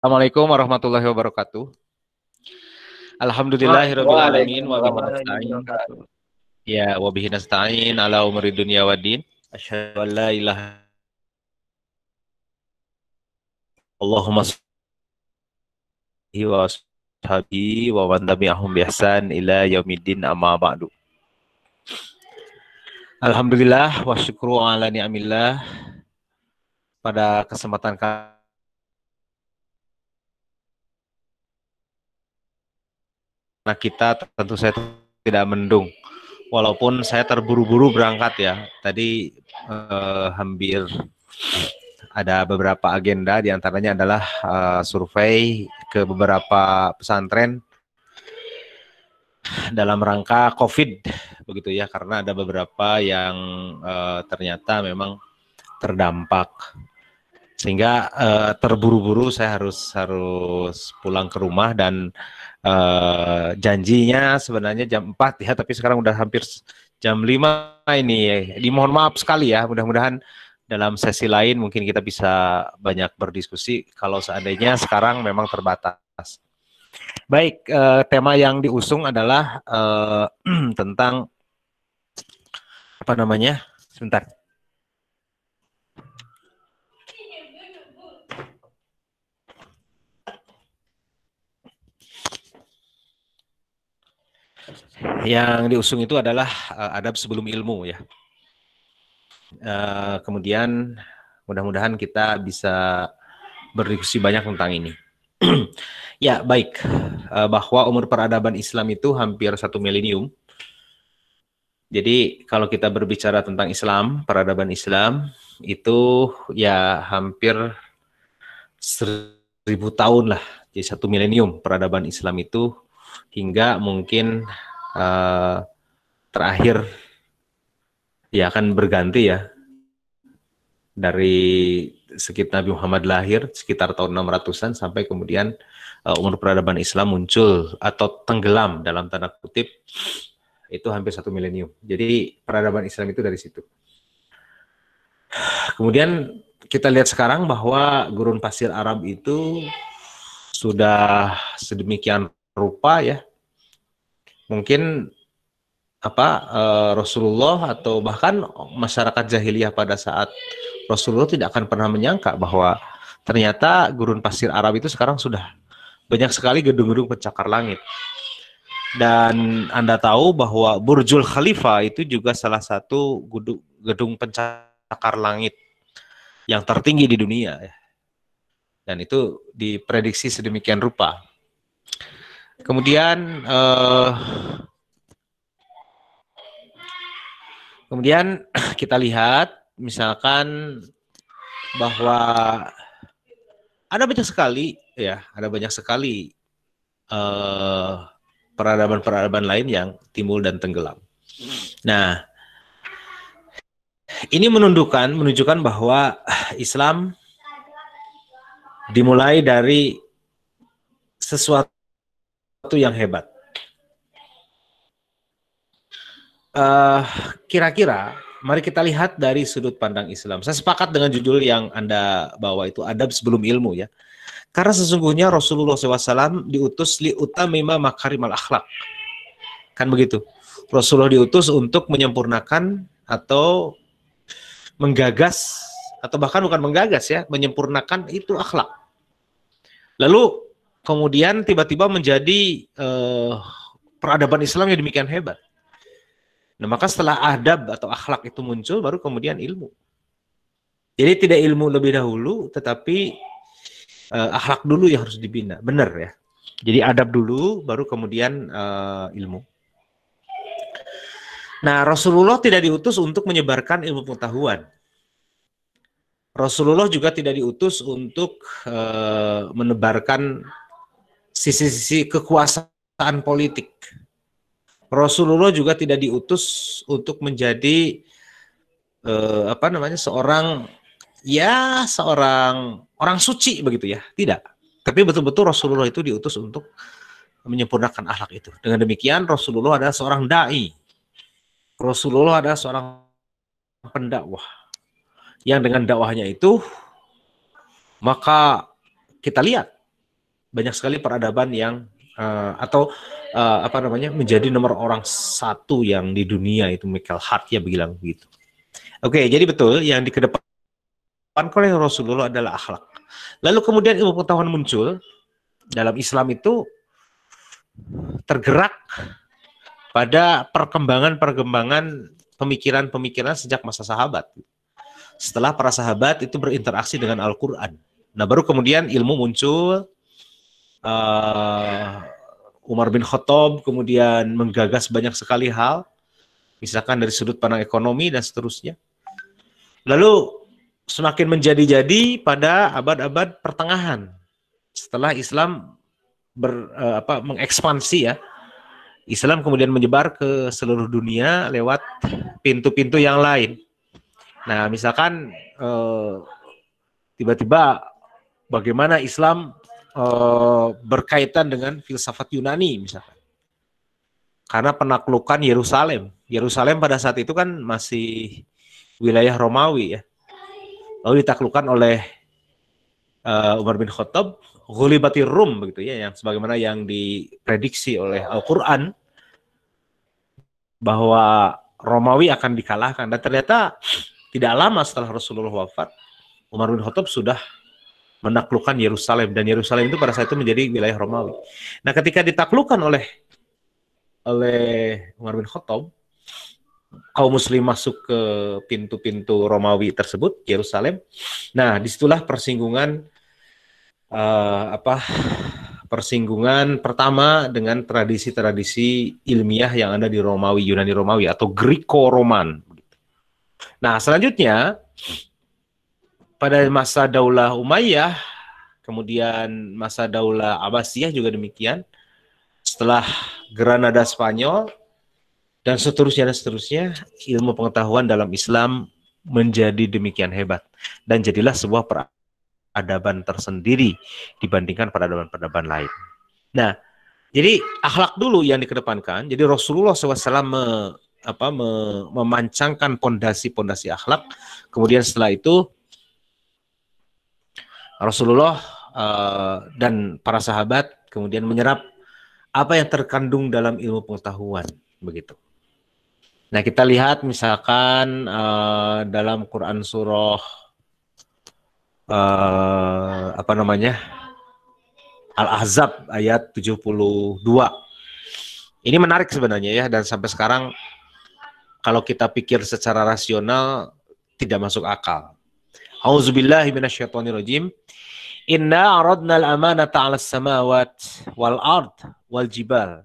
Assalamualaikum warahmatullahi wabarakatuh. Alhamdulillahirabbil alamin wa bihi nasta'in. Ya wa bihi nasta'in ala umuri dunya waddin. Asyhadu an la ilaha Allahumma salli wa ashabi wa man tabi'ahum bi ihsan ila yaumiddin amma ba'du. Alhamdulillah wa syukru ala ni'amillah. Pada kesempatan kali Nah kita tentu saya tidak mendung. Walaupun saya terburu-buru berangkat ya. Tadi eh, hampir ada beberapa agenda di antaranya adalah uh, survei ke beberapa pesantren dalam rangka COVID begitu ya karena ada beberapa yang uh, ternyata memang terdampak sehingga uh, terburu-buru saya harus harus pulang ke rumah dan uh, janjinya sebenarnya jam 4 ya, tapi sekarang udah hampir jam 5 ini. Dimohon maaf sekali ya, mudah-mudahan dalam sesi lain mungkin kita bisa banyak berdiskusi kalau seandainya sekarang memang terbatas. Baik, uh, tema yang diusung adalah uh, tentang apa namanya? Sebentar. Yang diusung itu adalah uh, adab sebelum ilmu ya. Uh, kemudian mudah-mudahan kita bisa berdiskusi banyak tentang ini. ya baik, uh, bahwa umur peradaban Islam itu hampir satu milenium. Jadi kalau kita berbicara tentang Islam, peradaban Islam itu ya hampir seribu tahun lah. Jadi satu milenium peradaban Islam itu hingga mungkin uh, terakhir ya akan berganti ya dari sekitar Nabi Muhammad lahir sekitar tahun 600-an sampai kemudian uh, umur peradaban Islam muncul atau tenggelam dalam tanda kutip itu hampir satu milenium. Jadi peradaban Islam itu dari situ. Kemudian kita lihat sekarang bahwa gurun pasir Arab itu sudah sedemikian rupa ya mungkin apa uh, Rasulullah atau bahkan masyarakat jahiliyah pada saat Rasulullah tidak akan pernah menyangka bahwa ternyata gurun pasir Arab itu sekarang sudah banyak sekali gedung-gedung pencakar langit. Dan Anda tahu bahwa Burjul Khalifah itu juga salah satu gedung pencakar langit yang tertinggi di dunia. Ya. Dan itu diprediksi sedemikian rupa. Kemudian uh, kemudian kita lihat misalkan bahwa ada banyak sekali ya, ada banyak sekali uh, peradaban-peradaban lain yang timbul dan tenggelam. Nah, ini menunjukkan menunjukkan bahwa Islam dimulai dari sesuatu yang hebat. eh, kira-kira mari kita lihat dari sudut pandang Islam. Saya sepakat dengan judul yang Anda bawa itu adab sebelum ilmu ya. Karena sesungguhnya Rasulullah SAW diutus li utamima makarimal akhlak. Kan begitu. Rasulullah diutus untuk menyempurnakan atau menggagas atau bahkan bukan menggagas ya, menyempurnakan itu akhlak. Lalu kemudian tiba-tiba menjadi uh, peradaban Islam yang demikian hebat. Nah, maka setelah adab atau akhlak itu muncul, baru kemudian ilmu. Jadi tidak ilmu lebih dahulu, tetapi uh, akhlak dulu yang harus dibina. Benar ya. Jadi adab dulu, baru kemudian uh, ilmu. Nah, Rasulullah tidak diutus untuk menyebarkan ilmu pengetahuan. Rasulullah juga tidak diutus untuk uh, menebarkan sisi-sisi kekuasaan politik. Rasulullah juga tidak diutus untuk menjadi eh, apa namanya seorang ya seorang orang suci begitu ya, tidak. Tapi betul-betul Rasulullah itu diutus untuk menyempurnakan akhlak itu. Dengan demikian Rasulullah adalah seorang dai. Rasulullah adalah seorang pendakwah yang dengan dakwahnya itu maka kita lihat banyak sekali peradaban yang uh, atau uh, apa namanya menjadi nomor orang satu yang di dunia itu Michael Hart ya bilang begitu. Oke, jadi betul yang dikedepankan oleh Rasulullah adalah akhlak. Lalu kemudian ilmu pengetahuan muncul dalam Islam itu tergerak pada perkembangan-perkembangan pemikiran-pemikiran sejak masa sahabat. Setelah para sahabat itu berinteraksi dengan Al-Quran. Nah baru kemudian ilmu muncul, uh, Umar bin Khattab kemudian menggagas banyak sekali hal, misalkan dari sudut pandang ekonomi dan seterusnya. Lalu semakin menjadi-jadi pada abad-abad pertengahan setelah Islam ber, uh, apa, mengekspansi ya Islam kemudian menyebar ke seluruh dunia lewat pintu-pintu yang lain. Nah, misalkan eh, tiba-tiba bagaimana Islam eh, berkaitan dengan filsafat Yunani misalkan. Karena penaklukan Yerusalem. Yerusalem pada saat itu kan masih wilayah Romawi ya. Lalu ditaklukkan oleh uh, Umar bin Khattab, Ghulibatir Rum begitu ya, yang sebagaimana yang diprediksi oleh Al-Qur'an bahwa Romawi akan dikalahkan dan ternyata tidak lama setelah Rasulullah wafat Umar bin Khattab sudah menaklukkan Yerusalem dan Yerusalem itu pada saat itu menjadi wilayah Romawi. Nah, ketika ditaklukkan oleh oleh Umar bin Khattab, kaum muslim masuk ke pintu-pintu Romawi tersebut, Yerusalem. Nah, di situlah persinggungan uh, apa persinggungan pertama dengan tradisi-tradisi ilmiah yang ada di Romawi, Yunani Romawi atau Greco-Roman. Nah, selanjutnya pada masa Daulah Umayyah, kemudian masa Daulah Abbasiyah juga demikian. Setelah Granada Spanyol dan seterusnya dan seterusnya, ilmu pengetahuan dalam Islam menjadi demikian hebat dan jadilah sebuah peradaban tersendiri dibandingkan peradaban-peradaban lain. Nah, jadi akhlak dulu yang dikedepankan. Jadi Rasulullah SAW me, apa, me, memancangkan pondasi-pondasi akhlak. Kemudian setelah itu Rasulullah uh, dan para sahabat kemudian menyerap apa yang terkandung dalam ilmu pengetahuan begitu. Nah kita lihat misalkan uh, dalam Quran surah uh, apa namanya Al-Ahzab ayat 72. Ini menarik sebenarnya ya dan sampai sekarang kalau kita pikir secara rasional tidak masuk akal. Auzubillahi minasyaitonirrajim. Inna aradna al-amanata 'ala samawat wal ard wal jibal.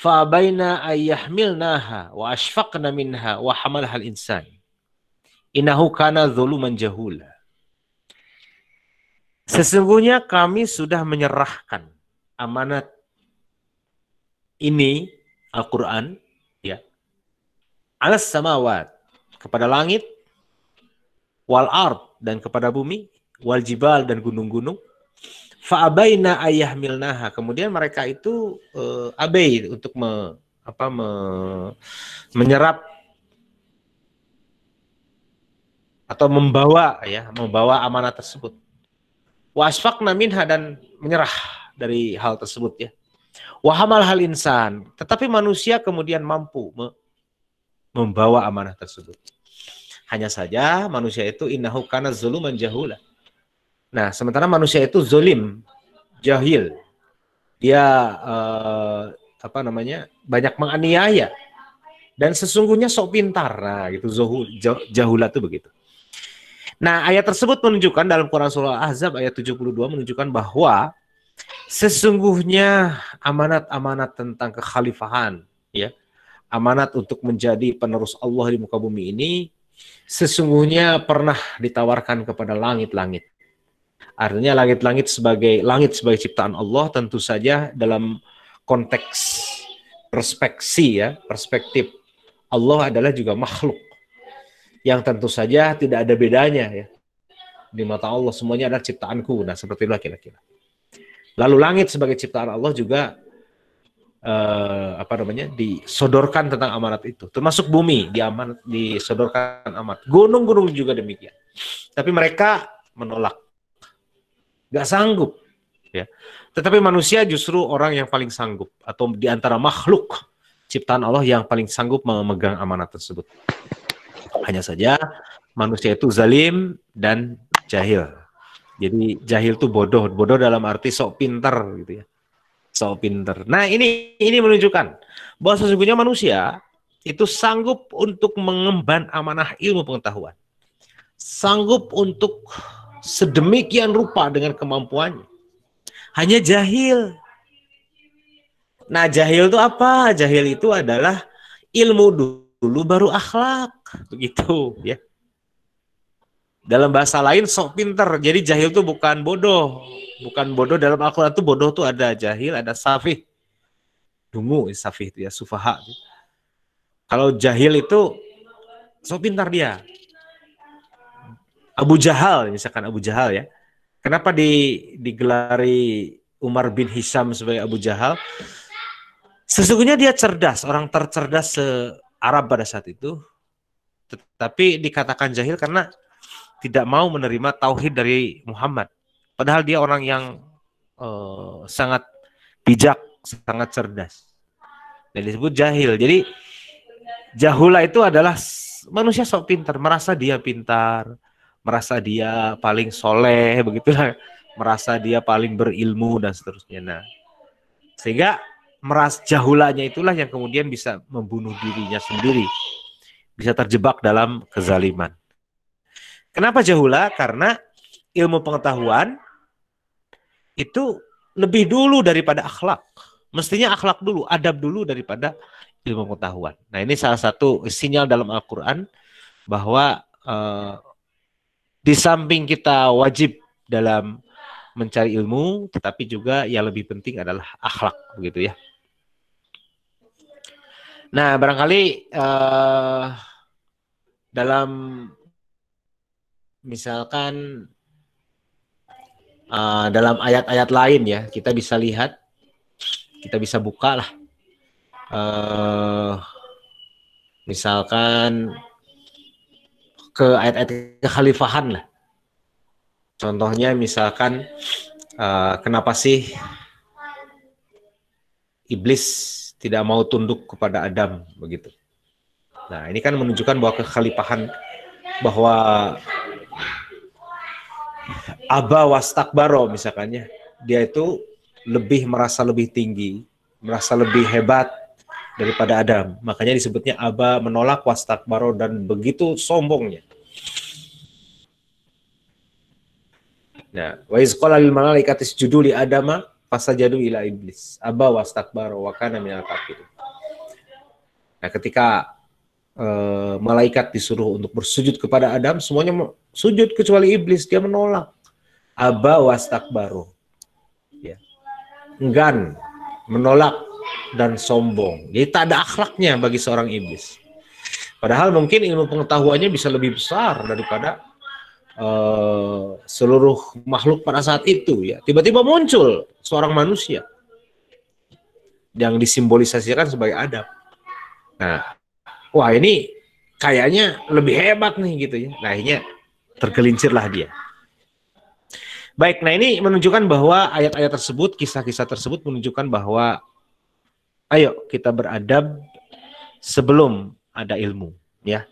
Fa'abaina ayyahmilnaha wa ashfaqna minha wa hamalaha al-insan. Innahu kana zuluman jahula. Sesungguhnya kami sudah menyerahkan amanat ini Al-Qur'an ya. Alas samawat kepada langit wal ard dan kepada bumi wal jibal dan gunung-gunung fa'abaina milnaha kemudian mereka itu uh, abai untuk me, apa me, menyerap atau membawa ya, membawa amanah tersebut. Wasfaqna minha dan menyerah dari hal tersebut ya. Wahamal hal insan, tetapi manusia kemudian mampu me membawa amanah tersebut. Hanya saja manusia itu innahu kana zuluman jahula. Nah, sementara manusia itu zolim, jahil. Dia uh, apa namanya? banyak menganiaya dan sesungguhnya sok pintar. Nah, gitu zuhul jahula itu begitu. Nah, ayat tersebut menunjukkan dalam Quran surah Ahzab ayat 72 menunjukkan bahwa sesungguhnya amanat-amanat tentang kekhalifahan ya, amanat untuk menjadi penerus Allah di muka bumi ini sesungguhnya pernah ditawarkan kepada langit-langit. Artinya langit-langit sebagai langit sebagai ciptaan Allah tentu saja dalam konteks perspeksi ya, perspektif Allah adalah juga makhluk yang tentu saja tidak ada bedanya ya. Di mata Allah semuanya adalah ciptaanku. Nah, seperti itulah kira-kira. Lalu langit sebagai ciptaan Allah juga uh, apa namanya? disodorkan tentang amanat itu. Termasuk bumi diamanat disodorkan amanat. Gunung-gunung juga demikian. Tapi mereka menolak. Gak sanggup ya. Tetapi manusia justru orang yang paling sanggup atau di antara makhluk ciptaan Allah yang paling sanggup memegang amanat tersebut. Hanya saja manusia itu zalim dan jahil. Jadi jahil itu bodoh, bodoh dalam arti sok pinter gitu ya. Sok pinter. Nah, ini ini menunjukkan bahwa sesungguhnya manusia itu sanggup untuk mengemban amanah ilmu pengetahuan. Sanggup untuk sedemikian rupa dengan kemampuannya. Hanya jahil. Nah, jahil itu apa? Jahil itu adalah ilmu dulu baru akhlak, begitu ya. Dalam bahasa lain sok pinter. Jadi jahil itu bukan bodoh. Bukan bodoh dalam Al-Quran itu bodoh tuh ada jahil, ada safih. Dungu safih itu ya, sufaha. Kalau jahil itu sok pintar dia. Abu Jahal, misalkan Abu Jahal ya. Kenapa di, digelari Umar bin Hisham sebagai Abu Jahal? Sesungguhnya dia cerdas, orang tercerdas se-Arab pada saat itu. Tetapi dikatakan jahil karena tidak mau menerima tauhid dari Muhammad. Padahal dia orang yang uh, sangat bijak, sangat cerdas. Dan disebut jahil. Jadi jahula itu adalah manusia sok pintar, merasa dia pintar, merasa dia paling soleh, begitulah, merasa dia paling berilmu dan seterusnya. Nah, sehingga meras jahulanya itulah yang kemudian bisa membunuh dirinya sendiri, bisa terjebak dalam kezaliman. Kenapa jahula? Karena ilmu pengetahuan itu lebih dulu daripada akhlak. Mestinya akhlak dulu, adab dulu daripada ilmu pengetahuan. Nah ini salah satu sinyal dalam Al-Quran bahwa uh, di samping kita wajib dalam mencari ilmu, tetapi juga yang lebih penting adalah akhlak, begitu ya. Nah barangkali uh, dalam misalkan uh, dalam ayat-ayat lain ya kita bisa lihat kita bisa buka lah. Uh, misalkan ke ayat-ayat kekhalifahan lah. Contohnya misalkan uh, kenapa sih iblis tidak mau tunduk kepada Adam begitu. Nah ini kan menunjukkan bahwa kekhalifahan bahwa Aba wastakbaro misalkannya. Dia itu lebih merasa lebih tinggi, merasa lebih hebat daripada Adam. Makanya disebutnya Aba menolak wastakbaro dan begitu sombongnya. Nah, wa iz qala lil malaikati isjudu li adama fasajadu ila iblis. Aba wastakbaro wa kana minal kafirin. Nah, ketika uh, malaikat disuruh untuk bersujud kepada Adam, semuanya sujud kecuali iblis, dia menolak. Aba wastakbaru. Ya. Enggan, menolak dan sombong. Jadi tak ada akhlaknya bagi seorang iblis. Padahal mungkin ilmu pengetahuannya bisa lebih besar daripada uh, seluruh makhluk pada saat itu ya. Tiba-tiba muncul seorang manusia yang disimbolisasikan sebagai Adam. Nah, wah ini kayaknya lebih hebat nih gitu ya. Nah akhirnya tergelincirlah dia. Baik, nah ini menunjukkan bahwa ayat-ayat tersebut, kisah-kisah tersebut menunjukkan bahwa ayo kita beradab sebelum ada ilmu, ya.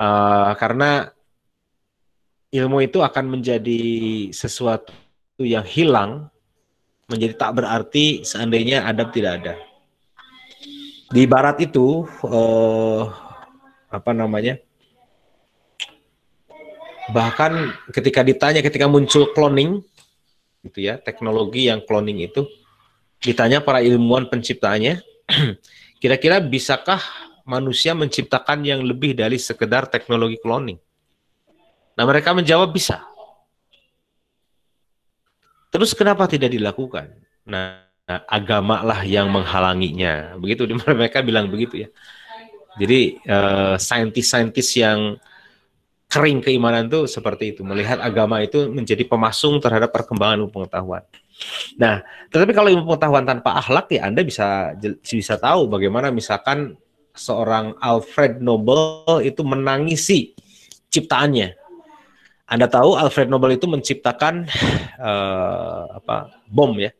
Uh, karena ilmu itu akan menjadi sesuatu yang hilang, menjadi tak berarti seandainya adab tidak ada di barat itu uh, apa namanya bahkan ketika ditanya ketika muncul cloning gitu ya teknologi yang cloning itu ditanya para ilmuwan penciptanya kira-kira bisakah manusia menciptakan yang lebih dari sekedar teknologi cloning nah mereka menjawab bisa terus kenapa tidak dilakukan nah agama lah yang menghalanginya. Begitu mereka bilang begitu ya. Jadi uh, saintis-saintis yang kering keimanan itu seperti itu, melihat agama itu menjadi pemasung terhadap perkembangan ilmu pengetahuan. Nah, tetapi kalau ilmu pengetahuan tanpa akhlak ya Anda bisa bisa tahu bagaimana misalkan seorang Alfred Nobel itu menangisi ciptaannya. Anda tahu Alfred Nobel itu menciptakan uh, apa bom ya.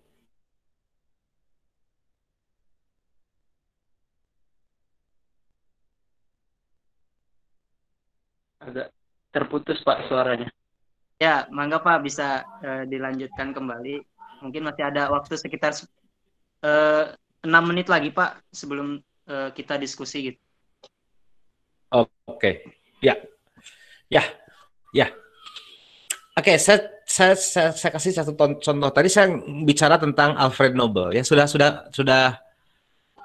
Agak terputus Pak suaranya. Ya, mangga Pak bisa uh, dilanjutkan kembali. Mungkin masih ada waktu sekitar uh, enam menit lagi Pak sebelum uh, kita diskusi gitu. Oke, okay. ya, ya, ya. Oke, okay, saya, saya, saya, saya kasih satu contoh. Tadi saya bicara tentang Alfred Nobel. Ya sudah sudah sudah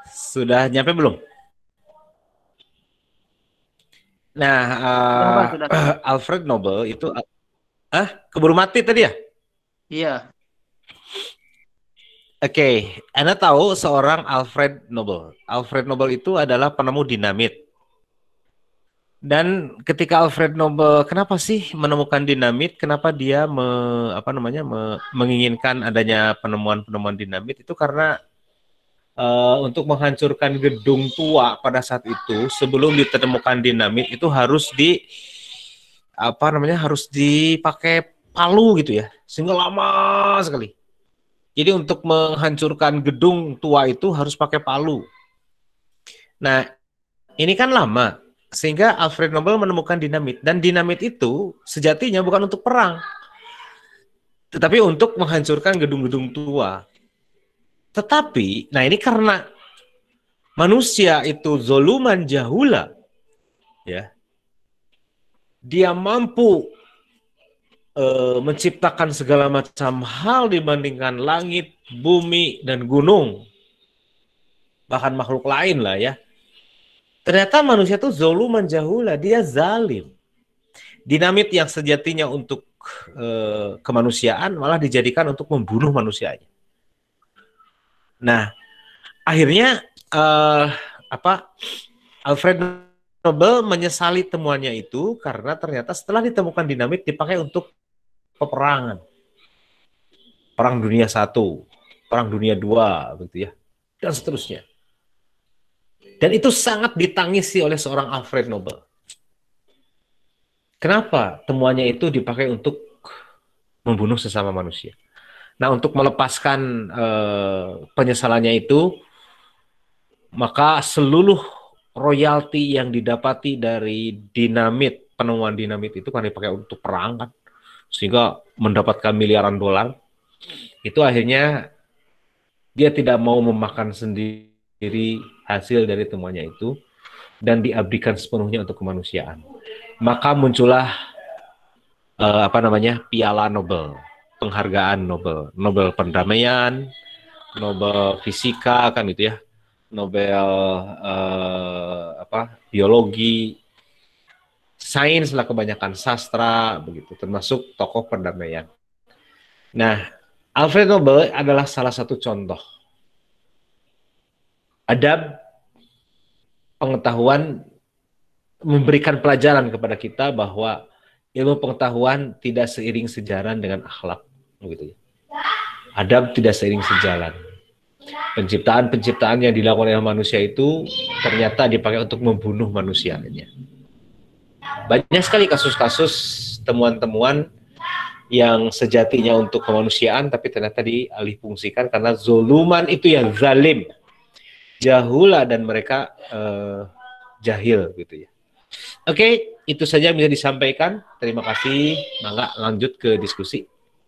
sudah nyampe belum? Nah, uh, sudah, sudah. Alfred Nobel itu, ah, keburu mati tadi ya? Iya. Oke, okay. Anda tahu seorang Alfred Nobel. Alfred Nobel itu adalah penemu dinamit. Dan ketika Alfred Nobel, kenapa sih menemukan dinamit? Kenapa dia me, apa namanya me, menginginkan adanya penemuan-penemuan dinamit? Itu karena uh, untuk menghancurkan gedung tua pada saat itu, sebelum ditemukan dinamit itu harus di apa namanya harus dipakai palu gitu ya, sehingga lama sekali. Jadi untuk menghancurkan gedung tua itu harus pakai palu. Nah, ini kan lama sehingga Alfred Nobel menemukan dinamit dan dinamit itu sejatinya bukan untuk perang tetapi untuk menghancurkan gedung-gedung tua. Tetapi, nah ini karena manusia itu zoluman jahula, ya, dia mampu uh, menciptakan segala macam hal dibandingkan langit, bumi, dan gunung, bahkan makhluk lain lah ya. Ternyata manusia itu zoluman jahula, dia zalim. Dinamit yang sejatinya untuk uh, kemanusiaan malah dijadikan untuk membunuh manusianya. Nah, akhirnya uh, apa Alfred Nobel menyesali temuannya itu karena ternyata setelah ditemukan dinamit dipakai untuk peperangan. Perang dunia satu, perang dunia dua, begitu ya, dan seterusnya. Dan itu sangat ditangisi oleh seorang Alfred Nobel. Kenapa temuannya itu dipakai untuk membunuh sesama manusia? Nah, untuk melepaskan uh, penyesalannya itu, maka seluruh royalti yang didapati dari dinamit, penemuan dinamit itu kan dipakai untuk perang kan, sehingga mendapatkan miliaran dolar. Itu akhirnya dia tidak mau memakan sendiri hasil dari temuannya itu dan diabdikan sepenuhnya untuk kemanusiaan. Maka muncullah uh, apa namanya piala Nobel, penghargaan Nobel, Nobel perdamaian, Nobel fisika kan gitu ya, Nobel uh, apa biologi, sains lah kebanyakan sastra begitu, termasuk tokoh perdamaian. Nah, Alfred Nobel adalah salah satu contoh. Adab pengetahuan memberikan pelajaran kepada kita bahwa ilmu pengetahuan tidak seiring sejalan dengan akhlak begitu ya. Adab tidak seiring sejalan. Penciptaan-penciptaan yang dilakukan oleh manusia itu ternyata dipakai untuk membunuh manusianya. Banyak sekali kasus-kasus temuan-temuan yang sejatinya untuk kemanusiaan tapi ternyata dialihfungsikan karena zoluman itu yang zalim jahula dan mereka uh, jahil gitu ya. Oke, itu saja yang bisa disampaikan. Terima kasih. Mangga lanjut ke diskusi.